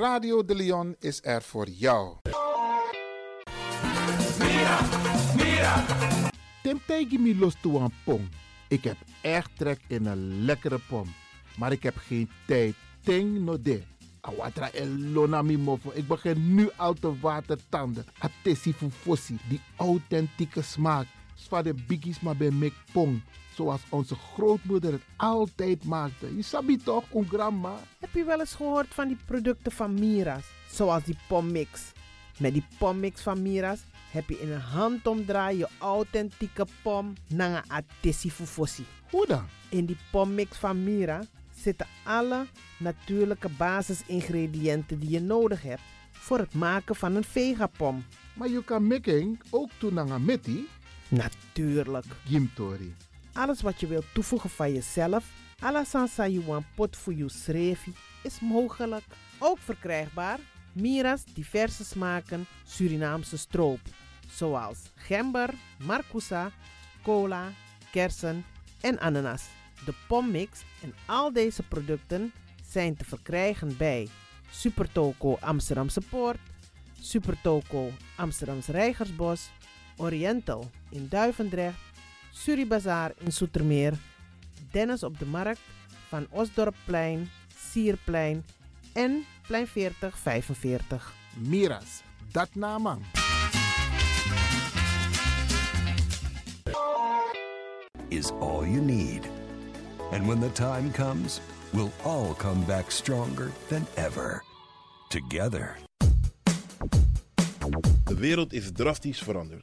Radio de Leon is er voor jou. Mira, mira. Temtegi mi los toe aan pom. Ik heb echt trek in een lekkere pom. Maar ik heb geen tijd. Ting no de. Awatra elona mi mofo. Ik begin nu al te watertanden. Atesi fufosi. Die authentieke smaak. Zwa de biggies maar bij mek pom. Zoals onze grootmoeder het altijd maakte. Je sabi toch, een grandma? Heb je wel eens gehoord van die producten van Mira's? Zoals die pommix. Met die pommix van Mira's heb je in een handomdraai je authentieke pom naar een. Hoe dan? In die pommix van Mira zitten alle natuurlijke basisingrediënten die je nodig hebt voor het maken van een vegapom. Maar je kan making ook doen naar een meti. Natuurlijk. Gimtori. Alles wat je wilt toevoegen van jezelf, you want pot voor je srefi, is mogelijk. Ook verkrijgbaar Mira's diverse smaken Surinaamse stroop. Zoals gember, marcousa, cola, kersen en ananas. De pommix en al deze producten zijn te verkrijgen bij Supertoco Amsterdamse Poort, Supertoco Amsterdamse Reigersbos, Oriental in Duivendrecht, Suribazaar in Soetermeer, Dennis op de Markt, Van Osdorpplein, Sierplein en Plein 40 45. Miras, dat naman. is all you need. And when the time comes, we'll all come back stronger than ever. Together. De wereld is drastisch veranderd.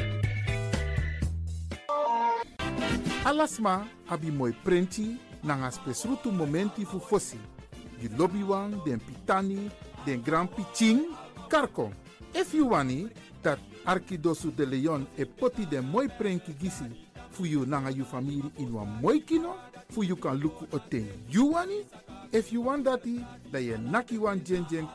Alasma abi moi prenti nanga spesrutu momenti fu fosi. Di lobby wan, den pitani, den grand piching, karko. If you wani, dat Arkidosu de Leon e poti den moi prenki gisi fu you nanga you family in wan moi kino, Fu you kan luku o ting. You want it? If you want that, dan je naki wan jen jen.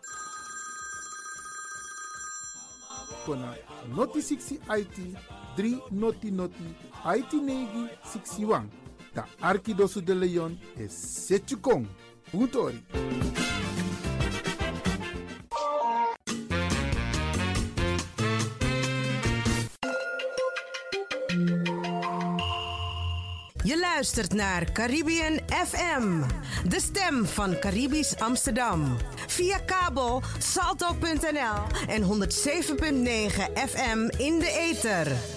Kona noti 60 IT 3 noti noti IT negi 61. Da Arkidosu de Leon is Setchukong. Utori. Je luistert naar Caribbean FM, de stem van Caribisch Amsterdam. Via kabel salto.nl en 107.9 FM in de ether.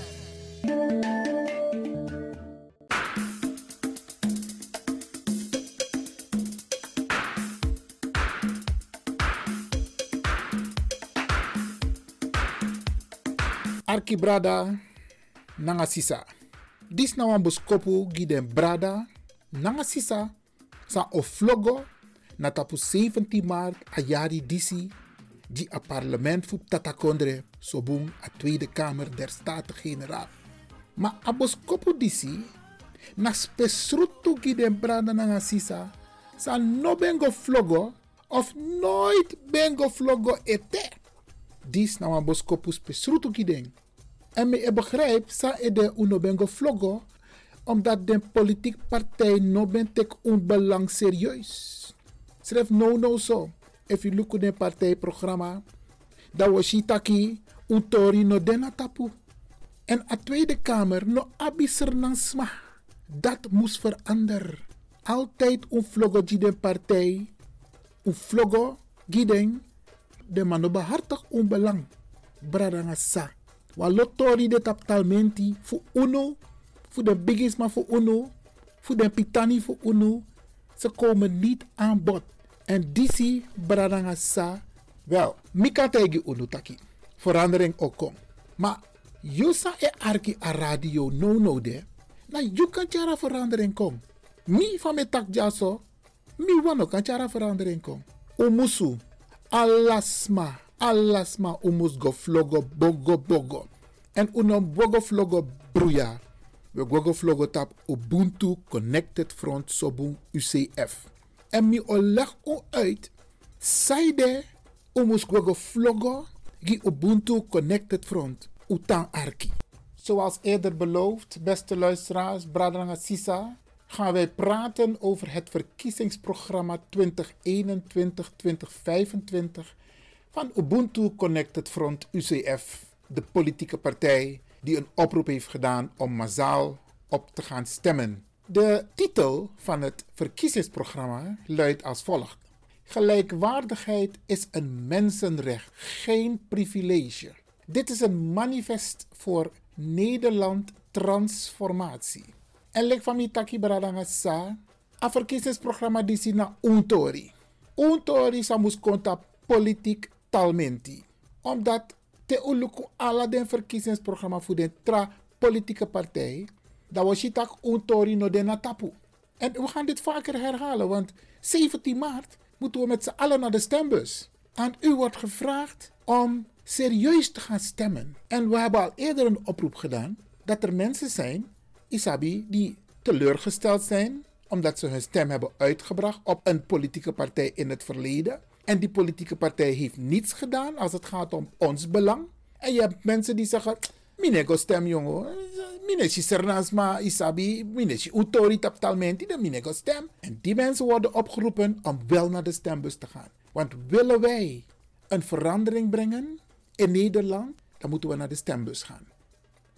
Arki brada nanga sisa. Dis na wan boskopu gi den brada nanga sisa sa o flogo na tapu 17 maart a jari disi di a parlement fu tatakondre sobung a Tweede Kamer der Staten-Generaal. Ma a boskopu disi na spesrutu gi den brada nanga sisa sa no bengo flogo of nooit bengo flogo ete. Dis na wan boskopu spesrutu gi den. En me e begrijp sa e de uno bengo vloggo omdat de politiek partij no ben belang serieus. Schrijf no no so. If you look at the partijprogramma, dat was shitaki un no dena tapu. En a Tweede Kamer no abiser sma. Dat moest veranderen. Altijd un vloggo de partij, un vloggo giden, de man behartig un belang. Wa lotori de taptalmenti fu uno, fu de maar fu uno, fu de pitani fu uno. Ze komen niet aan bod. En disi bradanga sa, wel, mika tegi uno taki. Verandering ook kom. Maar yusa e arki a radio no no de, na kan chara verandering kom. Mi van me tak jaso, mi wano kan chara verandering kom. Umusu, alasma, alasma umus go flogo bogo bogo. En unom bogo flogo bruya. We gogo flogo tap Ubuntu Connected Front Sobung UCF. En mi oleg u uit. Saide umus gogo flogo gi Ubuntu Connected Front. Utang arki. Zoals eerder beloofd, beste luisteraars, Bradrang Sisa, gaan wij praten over het verkiezingsprogramma 2021-2025 van Ubuntu Connected Front UCF, de politieke partij die een oproep heeft gedaan om massaal op te gaan stemmen. De titel van het verkiezingsprogramma luidt als volgt: Gelijkwaardigheid is een mensenrecht, geen privilege. Dit is een manifest voor Nederland transformatie. En lek van mi taki bradanga sa, a verkiezingsprogramma disi na untori. Untori sa mus konta politiek talmenti. Omdat te uluku ala den verkiezingsprogramma voor de tra politieke partij, dat was je tak untori no de natapu. En we gaan dit vaker herhalen, want 17 maart moeten we met z'n allen naar de stembus. Aan u wordt gevraagd om serieus te gaan stemmen. En we hebben al eerder een oproep gedaan dat er mensen zijn, Isabi, die teleurgesteld zijn omdat ze hun stem hebben uitgebracht op een politieke partij in het verleden. En die politieke partij heeft niets gedaan als het gaat om ons belang. En je hebt mensen die zeggen, minego stem jongen, minechi sernasma isabi, minechi utori taptalmenti, de minego stem. En die mensen worden opgeroepen om wel naar de stembus te gaan. Want willen wij een verandering brengen in Nederland, dan moeten we naar de stembus gaan.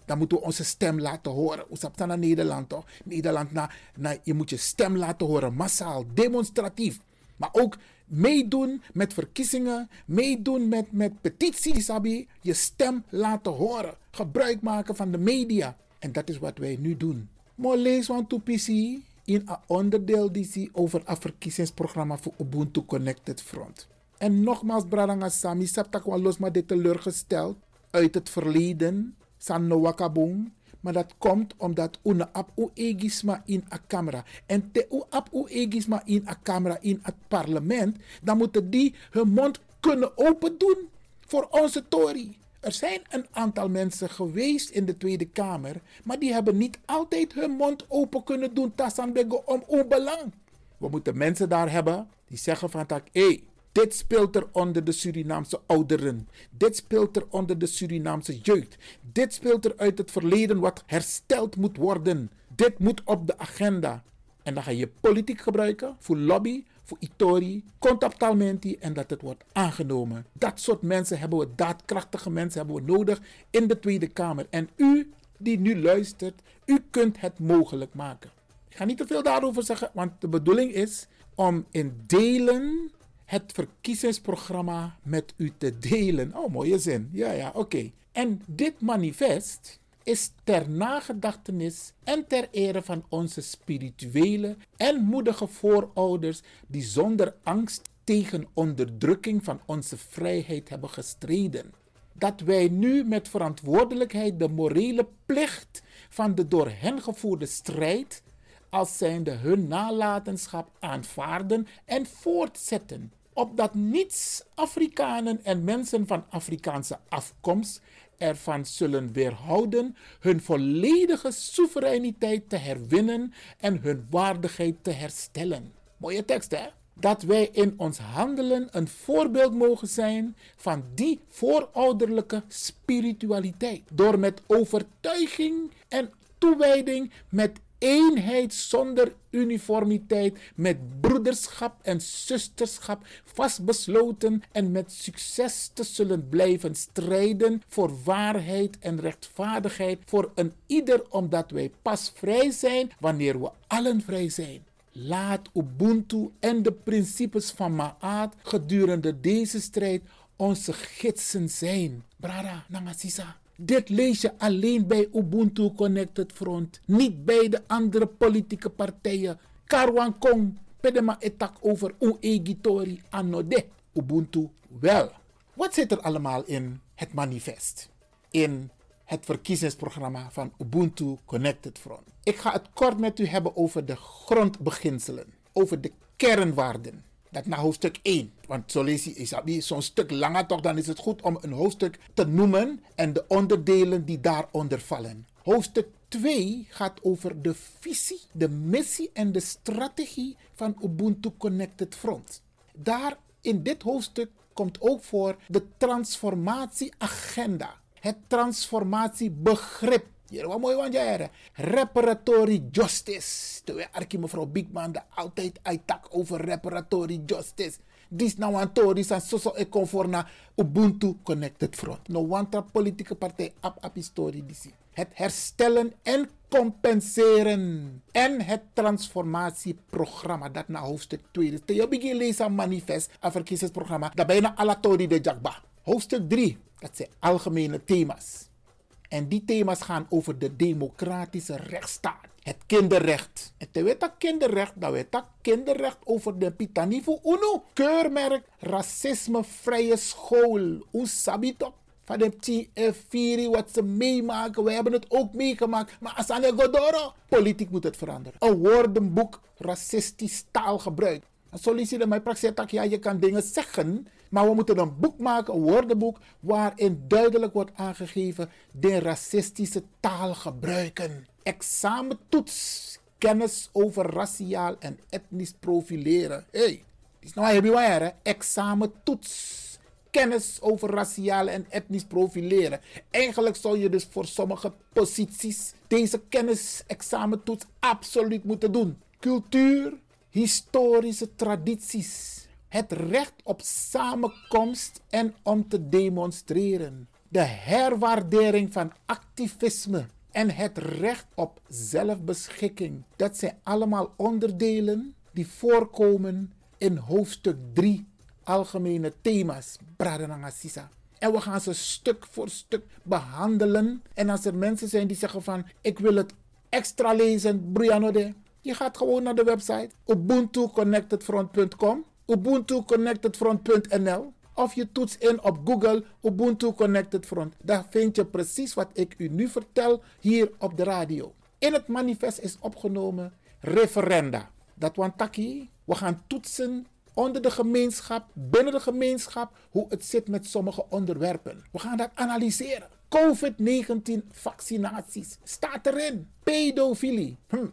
Dan moeten we onze stem laten horen. Oesap naar Nederland toch? Nederland, na, na, je moet je stem laten horen, massaal, demonstratief. Maar ook meedoen met verkiezingen, meedoen met, met petities, Sabi. Je stem laten horen. Gebruik maken van de media. En dat is wat wij nu doen. Maar lees want to PC in een onderdeel die over het verkiezingsprogramma voor Ubuntu Connected Front. En nogmaals, Bradanga Sami, Saptak los maar dit teleurgesteld uit het verleden. San wakabong. Maar dat komt omdat una ap u egisma in a camera. En te u ap u egisma in a camera in het parlement. Dan moeten die hun mond kunnen open doen voor onze Tory. Er zijn een aantal mensen geweest in de Tweede Kamer, maar die hebben niet altijd hun mond open kunnen doen tasambego om onbelang. We moeten mensen daar hebben die zeggen van tak, hey, dit speelt er onder de Surinaamse ouderen. Dit speelt er onder de Surinaamse jeugd. Dit speelt er uit het verleden wat hersteld moet worden. Dit moet op de agenda. En dan ga je politiek gebruiken voor lobby, voor Itori, contactalmenti en dat het wordt aangenomen. Dat soort mensen hebben we, daadkrachtige mensen hebben we nodig in de Tweede Kamer. En u die nu luistert, u kunt het mogelijk maken. Ik ga niet te veel daarover zeggen, want de bedoeling is om in delen het verkiezingsprogramma met u te delen. Oh, mooie zin. Ja, ja, oké. En dit manifest is ter nagedachtenis en ter ere van onze spirituele en moedige voorouders die zonder angst tegen onderdrukking van onze vrijheid hebben gestreden. Dat wij nu met verantwoordelijkheid de morele plicht van de door hen gevoerde strijd als zijnde hun nalatenschap aanvaarden en voortzetten opdat niets Afrikanen en mensen van Afrikaanse afkomst ervan zullen weerhouden hun volledige soevereiniteit te herwinnen en hun waardigheid te herstellen. Mooie tekst, hè? Dat wij in ons handelen een voorbeeld mogen zijn van die voorouderlijke spiritualiteit. Door met overtuiging en toewijding, met eenheid zonder uniformiteit, met broederschap en zusterschap vastbesloten en met succes te zullen blijven strijden voor waarheid en rechtvaardigheid voor een ieder, omdat wij pas vrij zijn wanneer we allen vrij zijn. Laat Ubuntu en de principes van Maat gedurende deze strijd onze gidsen zijn. Brada, Nangasisa. Dit lees je alleen bij Ubuntu Connected Front, niet bij de andere politieke partijen. Karwan Kong, pedema etak over Uegitori anode. Ubuntu wel. Wat zit er allemaal in het manifest? In het verkiezingsprogramma van Ubuntu Connected Front. Ik ga het kort met u hebben over de grondbeginselen, over de kernwaarden. Dat naar hoofdstuk 1. Want zo lees je Isabi zo'n stuk langer toch, dan is het goed om een hoofdstuk te noemen en de onderdelen die daaronder vallen. Hoofdstuk 2 gaat over de visie, de missie en de strategie van Ubuntu Connected Front. Daar in dit hoofdstuk komt ook voor de transformatieagenda, het transformatiebegrip. Hier, wat mooi want jij Reparatory justice. Terwijl Arkie mevrouw Bigman de altijd uittak over reparatory justice. Dis nou aan Tories en soso e Ubuntu Connected Front. No wanta politieke partij ap ap historie disi. Het herstellen en compenseren. En het transformatieprogramma. Dat na hoofdstuk 2. Dus je begin lezen manifest. Een verkiezingsprogramma. Dat bijna alle Tori de Jakba. Hoofdstuk 3. Dat zijn algemene thema's. En die thema's gaan over de democratische rechtsstaat. Het kinderrecht. En te weten kinderrecht, dat weet dat kinderrecht over de Pitanivo Uno. Keurmerk racismevrije school. Hoe sabito? Van de T4 wat ze meemaken. We hebben het ook meegemaakt. Maar Asane Godoro. Politiek moet het veranderen. Een woordenboek racistisch taalgebruik. En solliciteer mijn praxis ja, je kan dingen zeggen, maar we moeten een boek maken, een woordenboek, waarin duidelijk wordt aangegeven de racistische taal gebruiken. Examentoets, kennis over raciaal en etnisch profileren. Hé, hey, is nou waar, Examentoets. Kennis over raciaal en etnisch profileren. Eigenlijk zou je dus voor sommige posities deze kennis-examentoets absoluut moeten doen. Cultuur, historische tradities, het recht op samenkomst en om te demonstreren, de herwaardering van activisme en het recht op zelfbeschikking. Dat zijn allemaal onderdelen die voorkomen in hoofdstuk 3 algemene thema's. En we gaan ze stuk voor stuk behandelen. En als er mensen zijn die zeggen van ik wil het extra lezen, Brianode, je gaat gewoon naar de website ubuntuconnectedfront.com, ubuntuconnectedfront.nl of je toetst in op Google Ubuntu Connected Front. Daar vind je precies wat ik u nu vertel hier op de radio. In het manifest is opgenomen referenda. Dat want taki, we gaan toetsen onder de gemeenschap, binnen de gemeenschap, hoe het zit met sommige onderwerpen. We gaan dat analyseren. COVID-19 vaccinaties staat erin. Pedofilie, hm,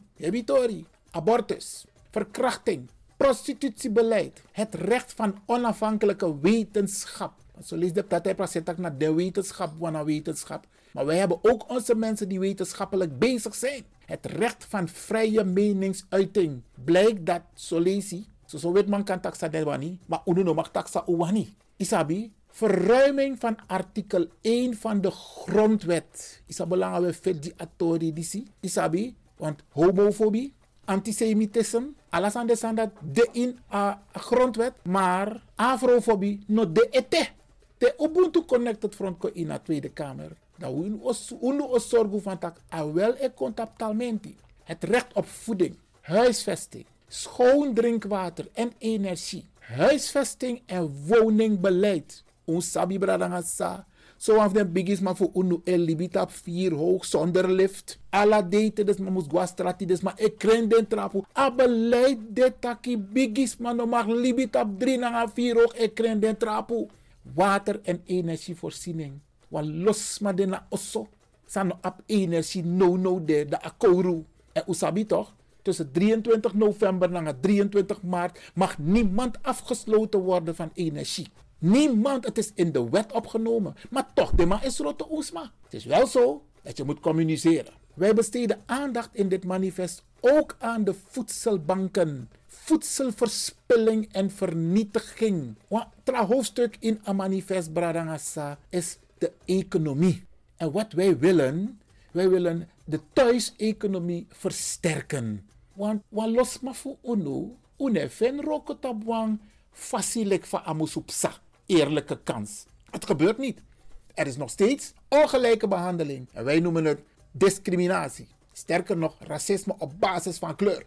abortus, verkrachting, prostitutiebeleid, het recht van onafhankelijke wetenschap. Zo lees de partij naar de wetenschap, van wetenschap. Maar wij hebben ook onze mensen die wetenschappelijk bezig zijn. Het recht van vrije meningsuiting. Blijkt dat, zo lees je, zo weet man kan taxa derwani, maar uno mag taxa uwani. Isabi, verruiming van artikel 1 van de grondwet. Is dat belangrijk die autori disi? Isabi, want homofobie, antisemitisme, alles aan de de in a grondwet, maar afrofobie no de ete. De Ubuntu Connected Front in de Tweede Kamer. Dat we ons zorgen van dat wel e contactalmenti. Het recht op voeding, huisvesting, schoon drinkwater en energie, huisvesting en woningbeleid. Ons sabi bradangasa. Zo af den bigis maar voor unu el libita vier hoog zonder lift. Alla date des maar moest guastrati des maar ik den trapu. A beleid de taki bigis maar no mag libita drie na vier hoog ik den trapu. Water en energievoorziening. Wan los maar den na osso. Sano ap energie no no de de akoru. En usabi toch? Tussen 23 november en 23 maart mag niemand afgesloten worden van energie. Niemand, het is in de wet opgenomen. Maar toch, de man is rotte oesma. Het is wel zo dat je moet communiceren. Wij besteden aandacht in dit manifest ook aan de voedselbanken. Voedselverspilling en vernietiging. Het hoofdstuk in een manifest Bradangasa is de economie. En wat wij willen, wij willen de thuiseconomie versterken. Want wat los maar voor UNO, UNE ven rokotabwang facilik van amusupsa eerlijke kans. Het gebeurt niet. Er is nog steeds ongelijke behandeling. En wij noemen het discriminatie. Sterker nog, racisme op basis van kleur.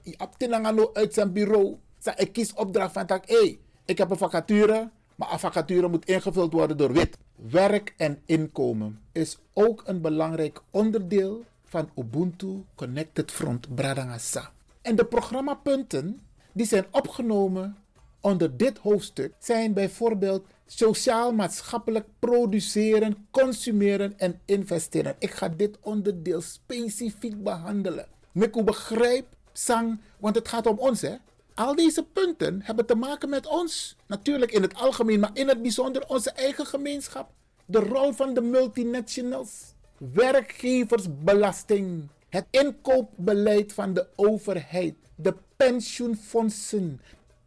Uit zijn bureau. Ik kies opdracht van tak. Hey, ik heb een vacature, maar een vacature moet ingevuld worden door wit. Werk en inkomen is ook een belangrijk onderdeel van Ubuntu Connected Front Bradangasa. En de programmapunten die zijn opgenomen onder dit hoofdstuk zijn bijvoorbeeld sociaal-maatschappelijk produceren, consumeren en investeren. Ik ga dit onderdeel specifiek behandelen. Miku begrijp, sang, want het gaat om ons hè. Al deze punten hebben te maken met ons. Natuurlijk in het algemeen, maar in het bijzonder onze eigen gemeenschap. De rol van de multinationals. Werkgeversbelasting. Het inkoopbeleid van de overheid. De pensioenfondsen.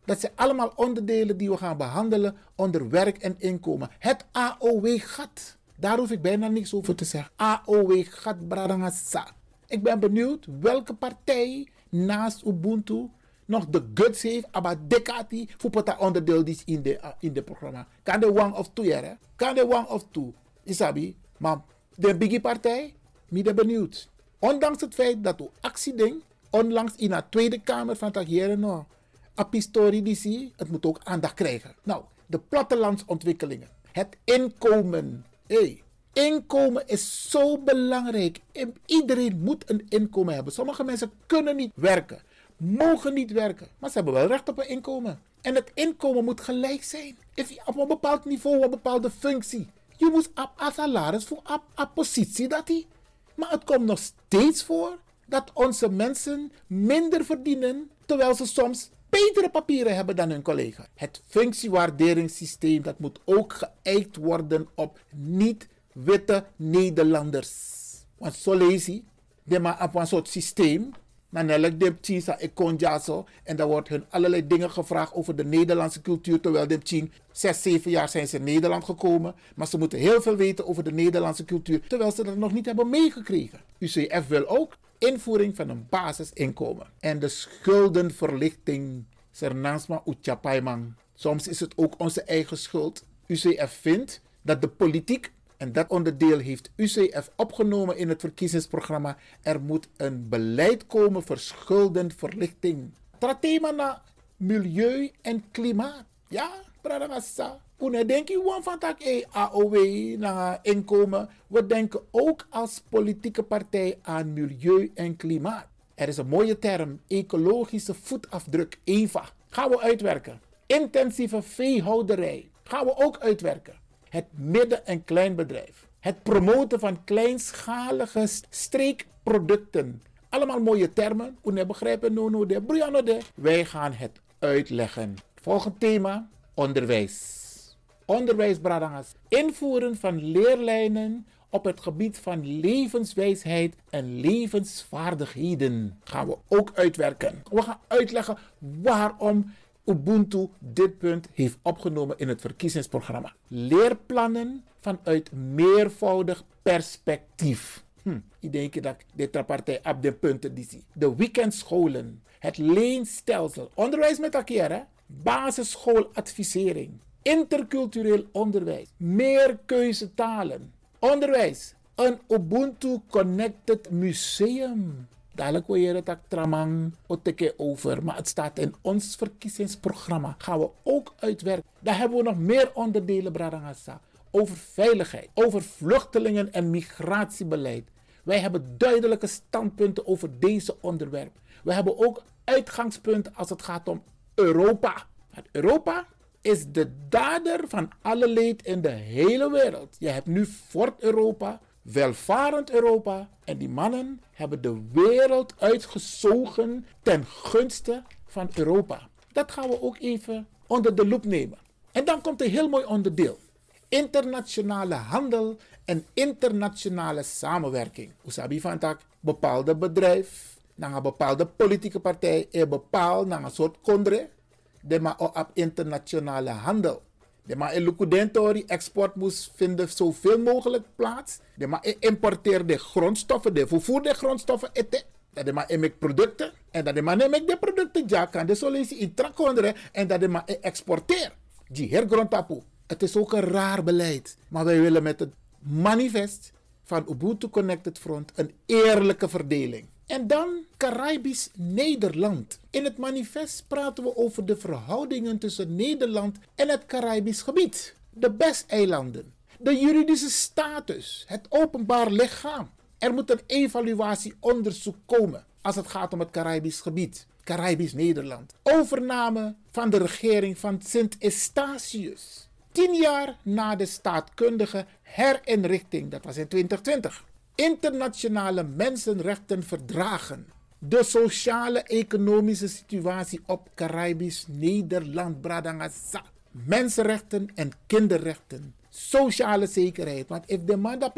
Dat zijn allemaal onderdelen die we gaan behandelen onder werk en inkomen. Het AOW-gat. Daar hoef ik bijna niks over te zeggen. AOW-gat Bradangasa. Ik ben benieuwd welke partij naast Ubuntu nog de guts heeft, maar dekati voor dat onderdeel is in de, uh, in de programma. Kan de one of two, hè? Kan de one of two. Isabi, maar de biggie partij, ik ben benieuwd. Ondanks het feit dat u actieding onlangs in de Tweede Kamer van hier nog apistori het moet ook aandacht krijgen. Nou, de plattelandsontwikkelingen. Het inkomen. Hey, inkomen is zo belangrijk. Iedereen moet een inkomen hebben. Sommige mensen kunnen niet werken, mogen niet werken, maar ze hebben wel recht op een inkomen. En het inkomen moet gelijk zijn. Op een bepaald niveau, een bepaalde functie. Je moet op salaris voor een positie dat hij. Maar het komt nog steeds voor dat onze mensen minder verdienen, terwijl ze soms betere papieren hebben dan hun collega. Het functiewaarderingssysteem dat moet ook geëikt worden op niet-witte Nederlanders. Want zo lees je, maar op een soort systeem. Dan elk de zo en dan wordt hun allerlei dingen gevraagd over de Nederlandse cultuur. Terwijl de tien, zes, zeven jaar zijn ze in Nederland gekomen. Maar ze moeten heel veel weten over de Nederlandse cultuur. Terwijl ze dat nog niet hebben meegekregen. UCF wil ook invoering van een basisinkomen en de schuldenverlichting. Soms is het ook onze eigen schuld. UCF vindt dat de politiek, en dat onderdeel heeft UCF opgenomen in het verkiezingsprogramma, er moet een beleid komen voor schuldenverlichting. Thema na milieu en klimaat. Ja, Pradagasa. Une denk je van tak e AOW na inkomen. We denken ook als politieke partij aan milieu en klimaat. Er is een mooie term, ecologische voetafdruk, EVA. Gaan we uitwerken. Intensieve veehouderij gaan we ook uitwerken. Het midden- en kleinbedrijf. Het promoten van kleinschalige streekproducten. Allemaal mooie termen. Hoe begrijpen no no de de. Wij gaan het uitleggen. Volgend thema: onderwijs. Onderwijs Bradangas. Invoeren van leerlijnen op het gebied van levenswijsheid en levensvaardigheden gaan we ook uitwerken. We gaan uitleggen waarom Ubuntu dit punt heeft opgenomen in het verkiezingsprogramma. Leerplannen vanuit meervoudig perspectief. Hm, ik denk dat dit partij op de punten die zie. De weekendscholen, het leenstelsel, onderwijs met elkaar, hè? basisschooladvisering, intercultureel onderwijs, meer keuzetalen, onderwijs, een Ubuntu Connected Museum. Dadelijk wil je het tramang oteke over, maar het staat in ons verkiezingsprogramma. Gaan we ook uitwerken. Daar hebben we nog meer onderdelen, Bradangasa. Over veiligheid, over vluchtelingen en migratiebeleid. Wij hebben duidelijke standpunten over deze onderwerpen. We hebben ook uitgangspunten als het gaat om Europa. Europa is de dader van alle leed in de hele wereld. Je hebt nu Fort Europa, welvarend Europa. En die mannen hebben de wereld uitgezogen ten gunste van Europa. Dat gaan we ook even onder de loep nemen. En dan komt een heel mooi onderdeel. Internationale handel en internationale samenwerking. Usabi van tak bepaalde bedrijf, naar een bepaalde politieke partij, een bepaald naar een soort kondre, de maar op internationale handel. De maar in export moest vinden zoveel mogelijk plaats. De maar importeer de grondstoffen, de vervoer de grondstoffen eten. Dat de maar in producten. En dat de maar neem de producten ja kan de solutie in. En dat de maar exporteer. Die hergrondtapu. Het is ook een raar beleid. Maar wij willen met het manifest van Ubuntu Connected Front een eerlijke verdeling. En dan Caribisch Nederland. In het manifest praten we over de verhoudingen tussen Nederland en het Caribisch gebied. De BES-eilanden, de juridische status, het openbaar lichaam. Er moet een evaluatieonderzoek komen als het gaat om het Caribisch gebied. Caribisch Nederland. Overname van de regering van Sint Eustatius. Tien jaar na de staatkundige herinrichting, dat was in 2020 internationale mensenrechtenverdragen, de sociale-economische situatie op Caribisch Nederland, Bradangasa, mensenrechten en kinderrechten, sociale zekerheid. Want if de man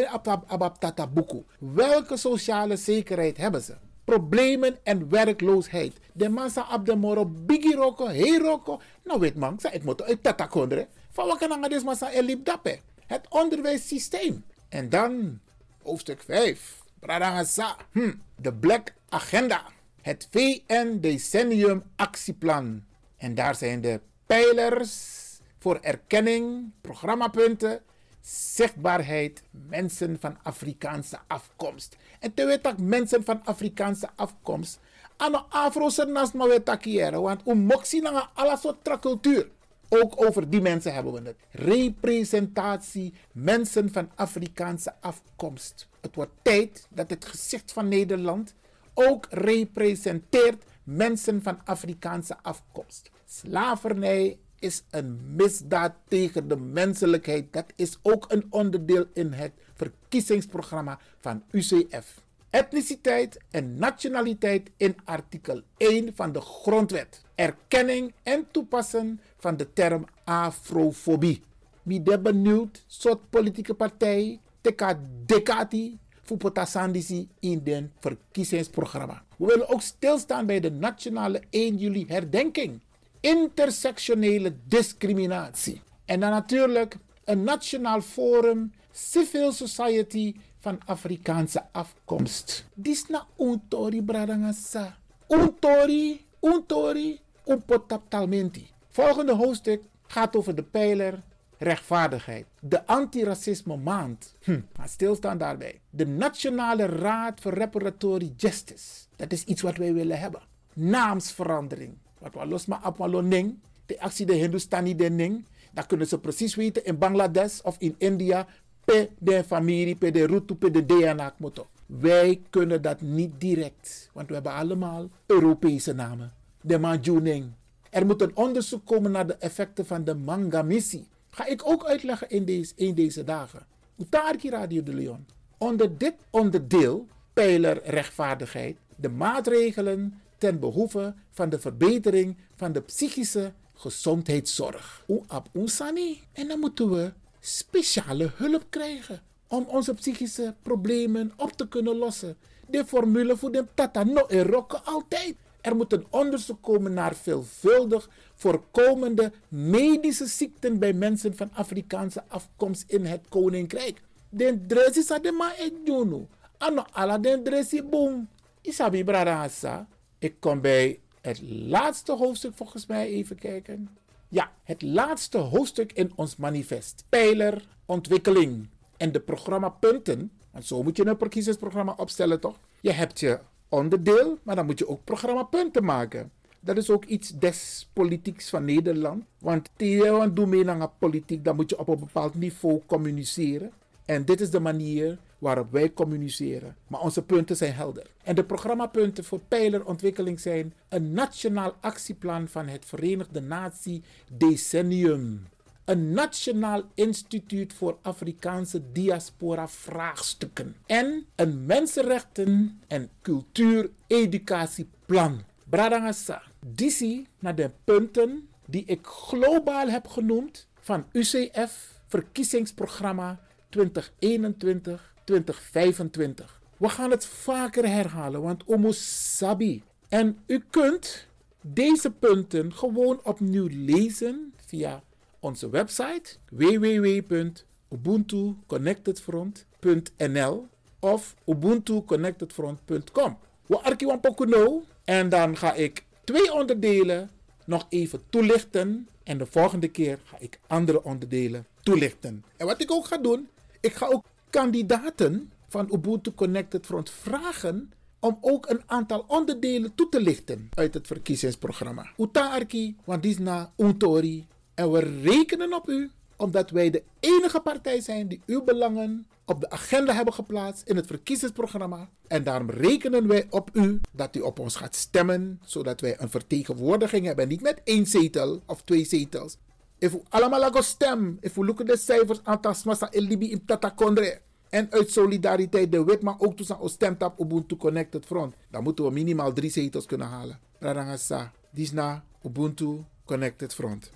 abab buku, welke sociale zekerheid hebben ze? Problemen en werkloosheid. De man sa op de moro bigi roko, hey roko. Nou weet man, ik moet uit tata kondre. Van wat kan dit massa elip? Het onderwijssysteem. En dan hoofdstuk 5. Bradangasa. Hm. De Black Agenda. Het VN Decennium Actieplan. En daar zijn de pijlers voor erkenning, programmapunten, zichtbaarheid, mensen van Afrikaanse afkomst. En te weten dat mensen van Afrikaanse afkomst aan de Afro-se naast maar weten want om moxie naar alle soort cultuur. Ook over die mensen hebben we het. Representatie mensen van Afrikaanse afkomst. Het wordt tijd dat het gezicht van Nederland ook representeert mensen van Afrikaanse afkomst. Slavernij is een misdaad tegen de menselijkheid. Dat is ook een onderdeel in het verkiezingsprogramma van UCF. Etniciteit en nationaliteit in artikel 1 van de Grondwet. Erkenning en toepassen van de term afrofobie. Wie de benieuwd soort politieke partij teka dekati Fupotasandisi in den verkiezingsprogramma. We willen ook stilstaan bij de nationale 1 juli herdenking. Intersectionele discriminatie. En dan natuurlijk een nationaal forum Civil Society van Afrikaanse afkomst. Disna untori bradangasa. Untori, untori, unpotaptalmenti. Volgende hoofdstuk gaat over de pijler rechtvaardigheid. De antiracisme maand. Hm, stilstaan daarbij. De Nationale Raad voor Reparatory Justice. Dat is iets wat wij willen hebben. Naamsverandering. Wat we los maar op ning. De actie de Hindustani de ning. Dan kunnen ze precies weten in Bangladesh of in India. Pe de familie, pe de route, pe de DNA moto. Wij kunnen dat niet direct. Want we hebben allemaal Europese namen. De Manjuning Er moet een onderzoek komen naar de effecten van de mangamissie. Ga ik ook uitleggen in deze, in deze dagen. Utarki Radio de Leon. Onder dit onderdeel, pijler rechtvaardigheid, de maatregelen ten behoeve van de verbetering van de psychische gezondheidszorg. Oeap oesani. En dan moeten we speciale hulp krijgen om onze psychische problemen op te kunnen lossen. De formule voor de tata no erokken altijd. Er moet een onderzoek komen naar veelvuldig voorkomende medische ziekten bij mensen van Afrikaanse afkomst in het Koninkrijk. Den dresi sa de ma e junu. Ano ala den dresi boom. Isabi bradasa. Ik kom bij het laatste hoofdstuk volgens mij even kijken. Ja, het laatste hoofdstuk in ons manifest. Pijler ontwikkeling. En de programmapunten. Want zo moet je een verkiezingsprogramma opstellen, toch? Je hebt je onderdeel, maar dan moet je ook programmapunten maken. Dat is ook iets des politieks van Nederland. Want Theo doe mee naar politiek, dan moet je op een bepaald niveau communiceren. En dit is de manier waarop wij communiceren. Maar onze punten zijn helder. En de programmapunten voor pijlerontwikkeling zijn een nationaal actieplan van het Verenigde Natie Decennium. Een nationaal instituut voor Afrikaanse diaspora vraagstukken. En een mensenrechten- en cultuur-educatieplan. Bradangasa. Disi naar de punten die ik globaal heb genoemd van UCF verkiezingsprogramma 2021 2025. We gaan het vaker herhalen, want Omo Sabi. En u kunt deze punten gewoon opnieuw lezen via onze website www.ubuntuconnectedfront.nl of ubuntuconnectedfront.com. We pokuno en dan ga ik twee onderdelen nog even toelichten en de volgende keer ga ik andere onderdelen toelichten. En wat ik ook ga doen, ik ga ook kandidaten van Ubuntu Connected Front vragen om ook een aantal onderdelen toe te lichten uit het verkiezingsprogramma. Utaarki, want die is na Untori. En we rekenen op u, omdat wij de enige partij zijn die uw belangen op de agenda hebben geplaatst in het verkiezingsprogramma. En daarom rekenen wij op u dat u op ons gaat stemmen, zodat wij een vertegenwoordiging hebben. Niet met één zetel of twee zetels. If we allemaal laten stem, if we look at de cijfers, aantal smassa in in Tatakondre. En uit solidariteit de wet, maar ook toen ze stemt op Ubuntu Connected Front. Dan moeten we minimaal drie zetels kunnen halen. Radangasa, Disna, Ubuntu Connected Front.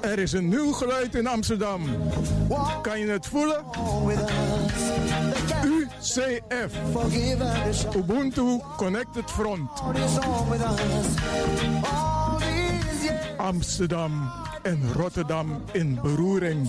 Er is een nieuw geluid in Amsterdam. Kan je het voelen? UCF. Ubuntu Connected Front. Amsterdam en Rotterdam in beroering.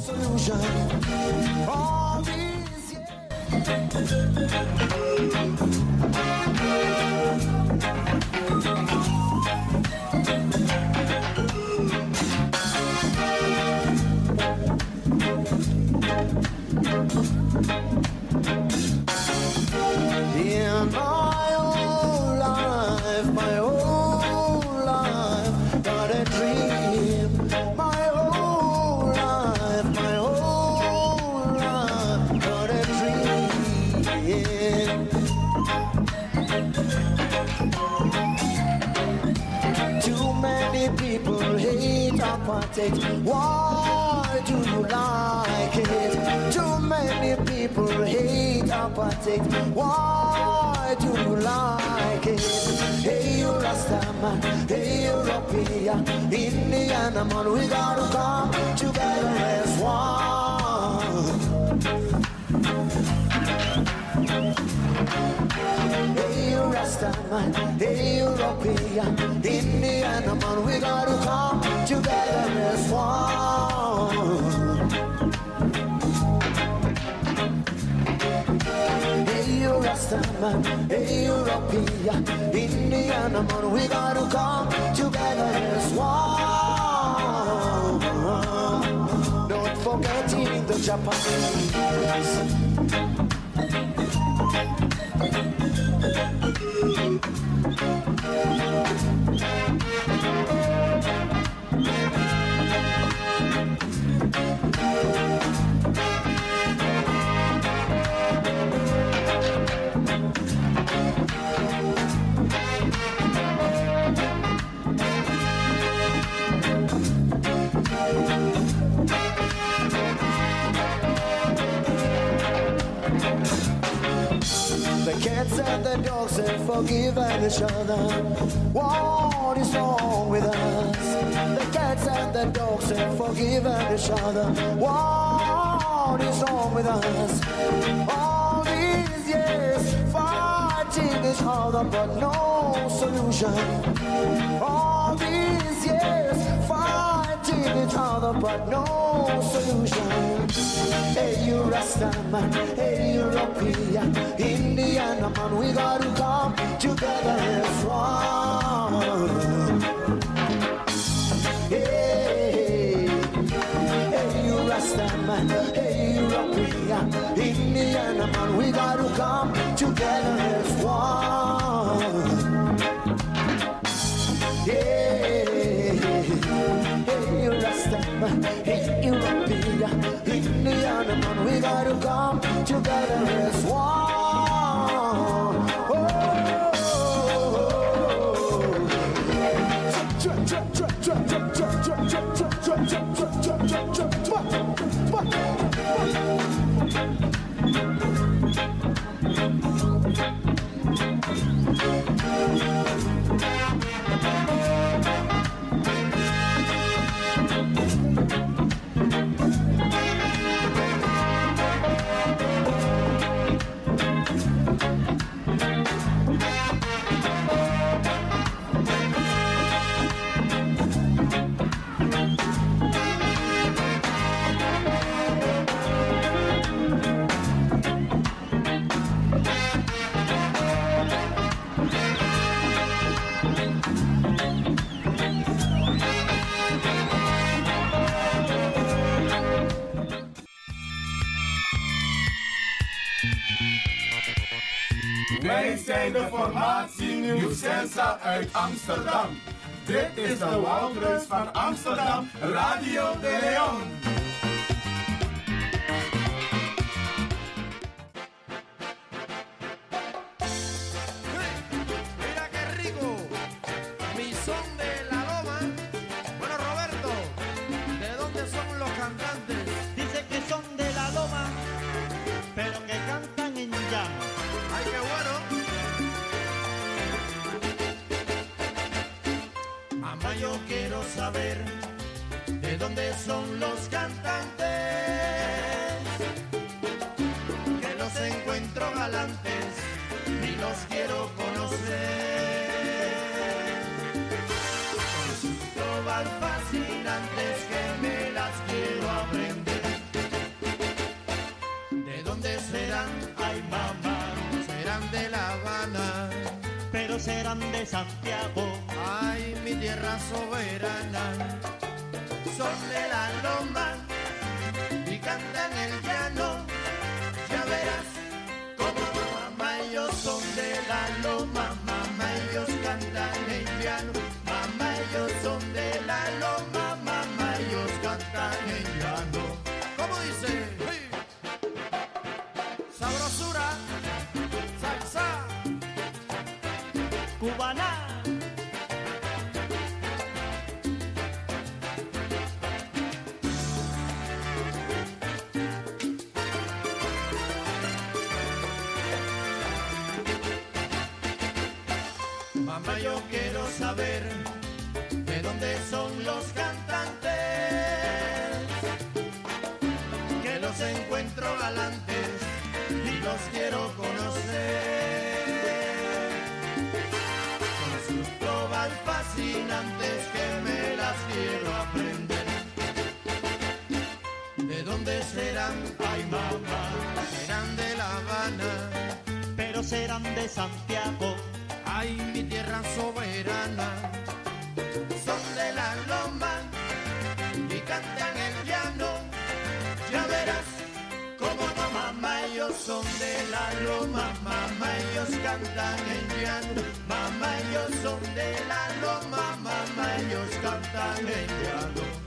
In my whole life, my whole life, got a dream. My whole life, my whole life, a dream. Too many people hate apartheid. Hate apartheid. Why do you like it? Hey, you Rastaman, hey, European, Indiana man, we gotta come together as one. Hey, you Rastaman, hey, European, Indiana man, we gotta come together as one. You Rastaman, hey, European, Indiana man, we gotta come together as one. Don't forget the Japanese. Cats and the dogs have forgiven each other. What is wrong with us? The cats and the dogs have forgiven each other. What is wrong with us? All these years fighting each other, but no solution. All these years fighting each other, but no solution. Hey, you Rastaman, hey, European, Indiana man, we gotta come together as one. Hey, hey, you Rastaman, hey, European, Indiana man, we gotta come together as one. Hey, man, we gotta come together as one. Amsterdam. fascinantes que me las quiero aprender. ¿De dónde serán? Ay, mamá, serán de La Habana, pero serán de Santiago. Ay, mi tierra soberana, son de la loma y cantan el. serán de Santiago. Ay, mi tierra soberana, son de la loma y cantan el llano. Ya verás cómo no, mamá, ellos son de la loma, mamá, ellos cantan el llano. Mamá, ellos son de la loma, mamá, ellos cantan el llano.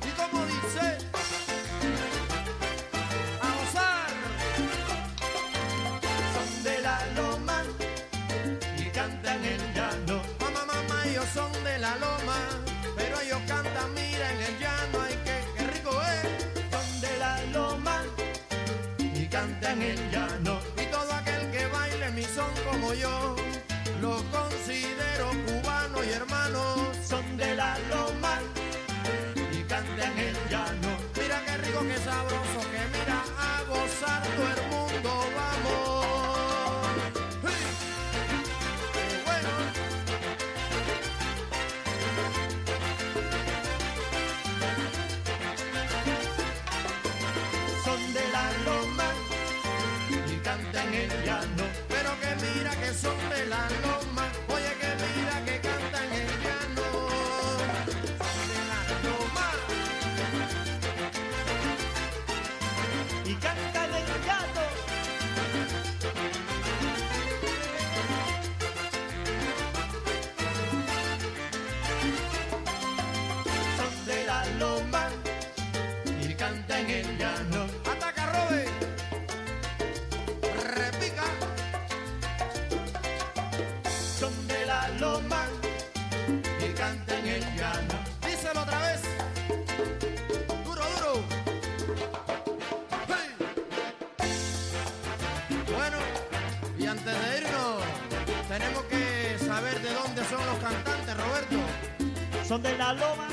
son de la loma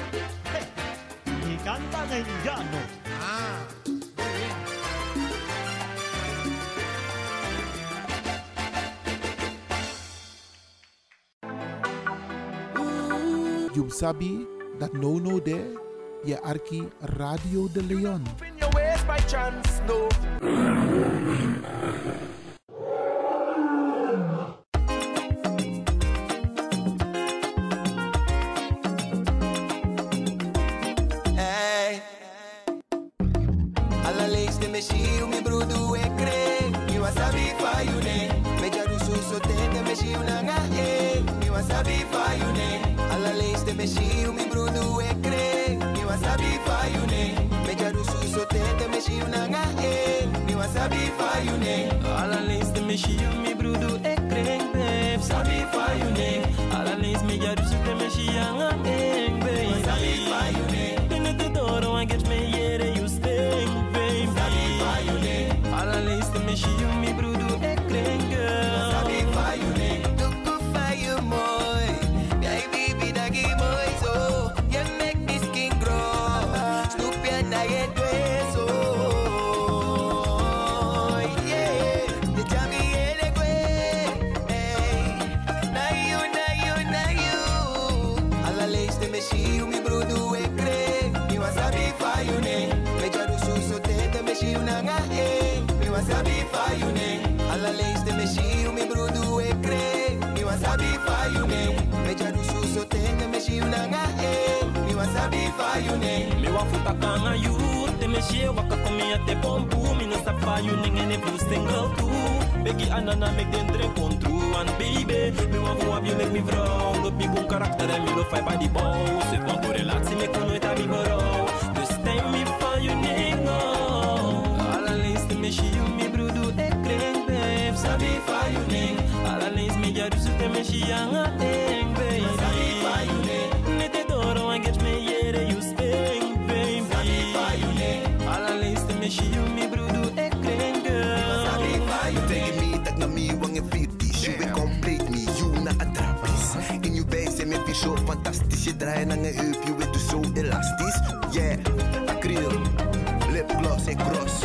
y cantan en llano. Ah. You sabi that no no there, ye arki Radio de Leon. Fu ab you make me vrouw Loop me goed fantastisch Je draait naar een heup, je weet dus zo elastisch Yeah, acryl, lipgloss en cross.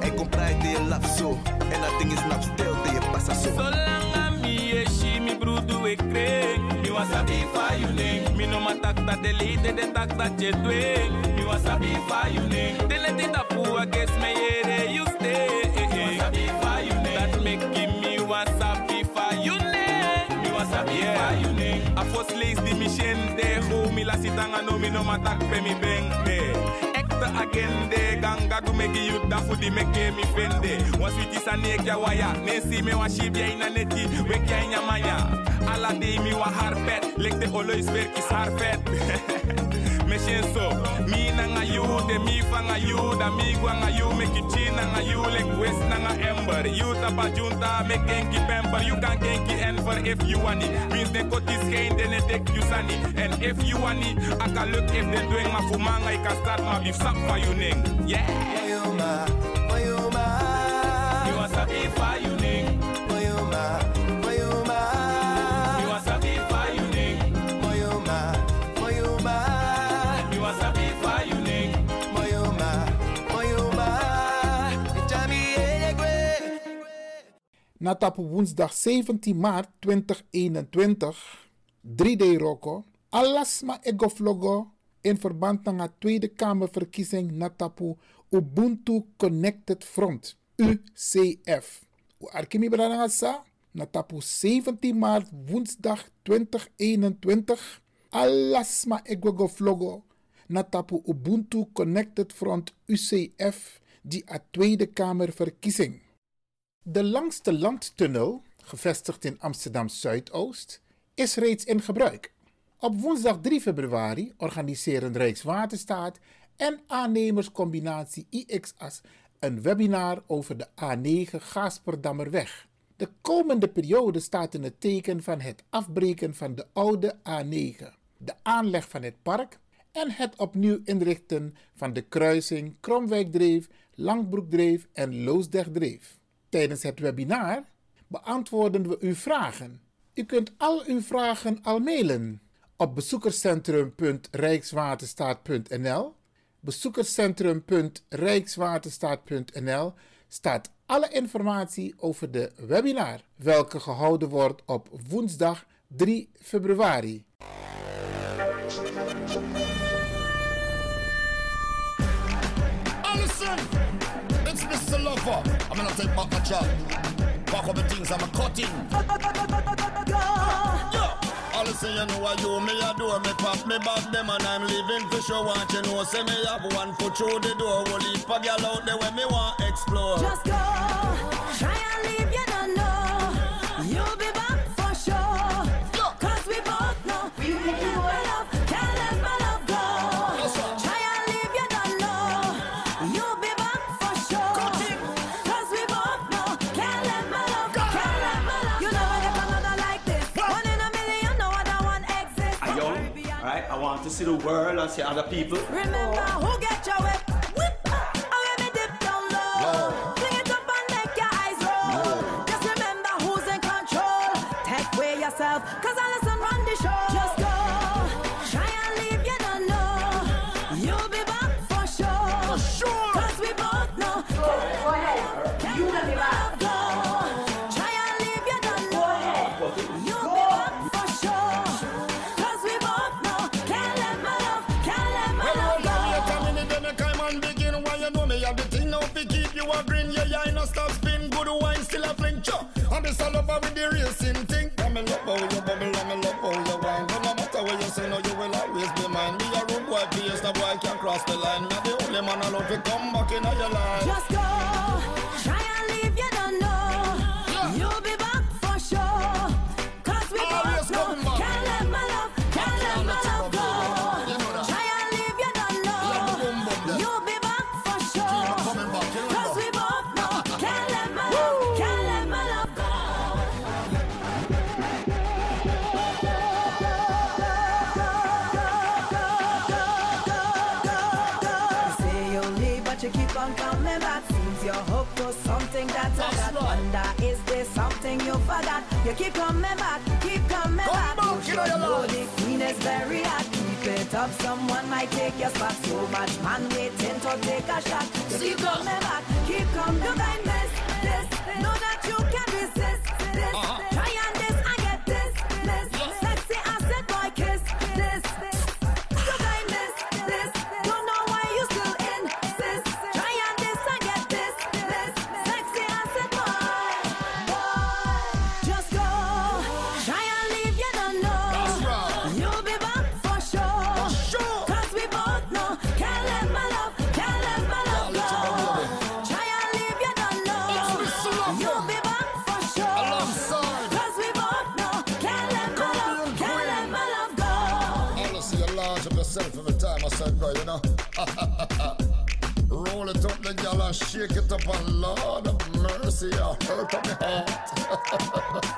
Ik kom praat je laf zo En dat ding is nap stil, dat je passa zo Zolang a mi e shi mi brudu e kring Mi wa sabi fa you ning Mi no ma tak dat de lede de tak dat je dwing Mi wa sabi fa you ning De le dit apu a guess me yere lees di mi shen de Go mi la sitanga no mi no ma tak pe mi beng de Ekte agende ganga du meki you da fu di meke mi fende. Wan switi sa nek ya waya me wa shib ya ina neti Wek ya inya maya. Ala de mi wa harpet harpet shen so Mi nanga you de mi fanga you Da mi gwanga you Make you chin nanga you Lek west nanga ember You tapa junta Make genki pamper You can genki enver if you want it. Means de kot is geen Den het ek you sani And if you want it I can look if de doing ma fumanga I can start ma beef sap for you ning Yeah Na tapu woensdag 17 maart 2021, 3D Rocco, alasma egoflogo in verband met de Tweede Kamerverkiezing na tapu Ubuntu Connected Front, UCF. U arkimi sa na tapu 17 maart woensdag 2021, alasma egoflogo na tapu Ubuntu Connected Front UCF die a Tweede Kamerverkiezing. De langste landtunnel, gevestigd in Amsterdam Zuidoost, is reeds in gebruik. Op woensdag 3 februari organiseren Rijkswaterstaat en aannemerscombinatie IXAS een webinar over de A9 Gaasperdammerweg. De komende periode staat in het teken van het afbreken van de oude A9, de aanleg van het park en het opnieuw inrichten van de kruising Kromwijkdreef, Langbroekdreef en Loosdrechtdreef. Tijdens het webinar beantwoorden we uw vragen. U kunt al uw vragen al mailen op bezoekerscentrum.rijkswaterstaat.nl. Bezoekerscentrum.rijkswaterstaat.nl staat alle informatie over de webinar, welke gehouden wordt op woensdag 3 februari. It's Mr. Lover. I'm gonna take back my job. Pack up the things I'm a cutting. Yeah. All say you know what you me a do me pop me back them and I'm leaving for sure. Want you know say me have one foot through the door. Will leap a girl out there when me want explore. Just go, try and leave, you the world and see other people. Remember who cross the line. Me the only man I love you. Come back in your life. Just go. thing you forgot. You keep coming back, keep coming Come back. back you know the queen is very hot. Keep it up, someone might take your spot. So much man waiting to take a shot. You keep coming back, keep coming. You can miss this, know that you can resist this. Uh -huh. shake it up, a Lord of mercy, I hurt up my heart.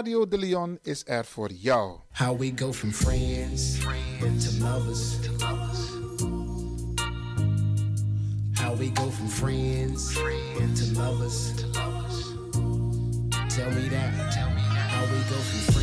Radio De Leon is er voor jou. How we go from friends, friends to lovers. To lovers. How we go from friends, friends to lovers. To lovers. Tell me that. Tell me that. How we go from friends.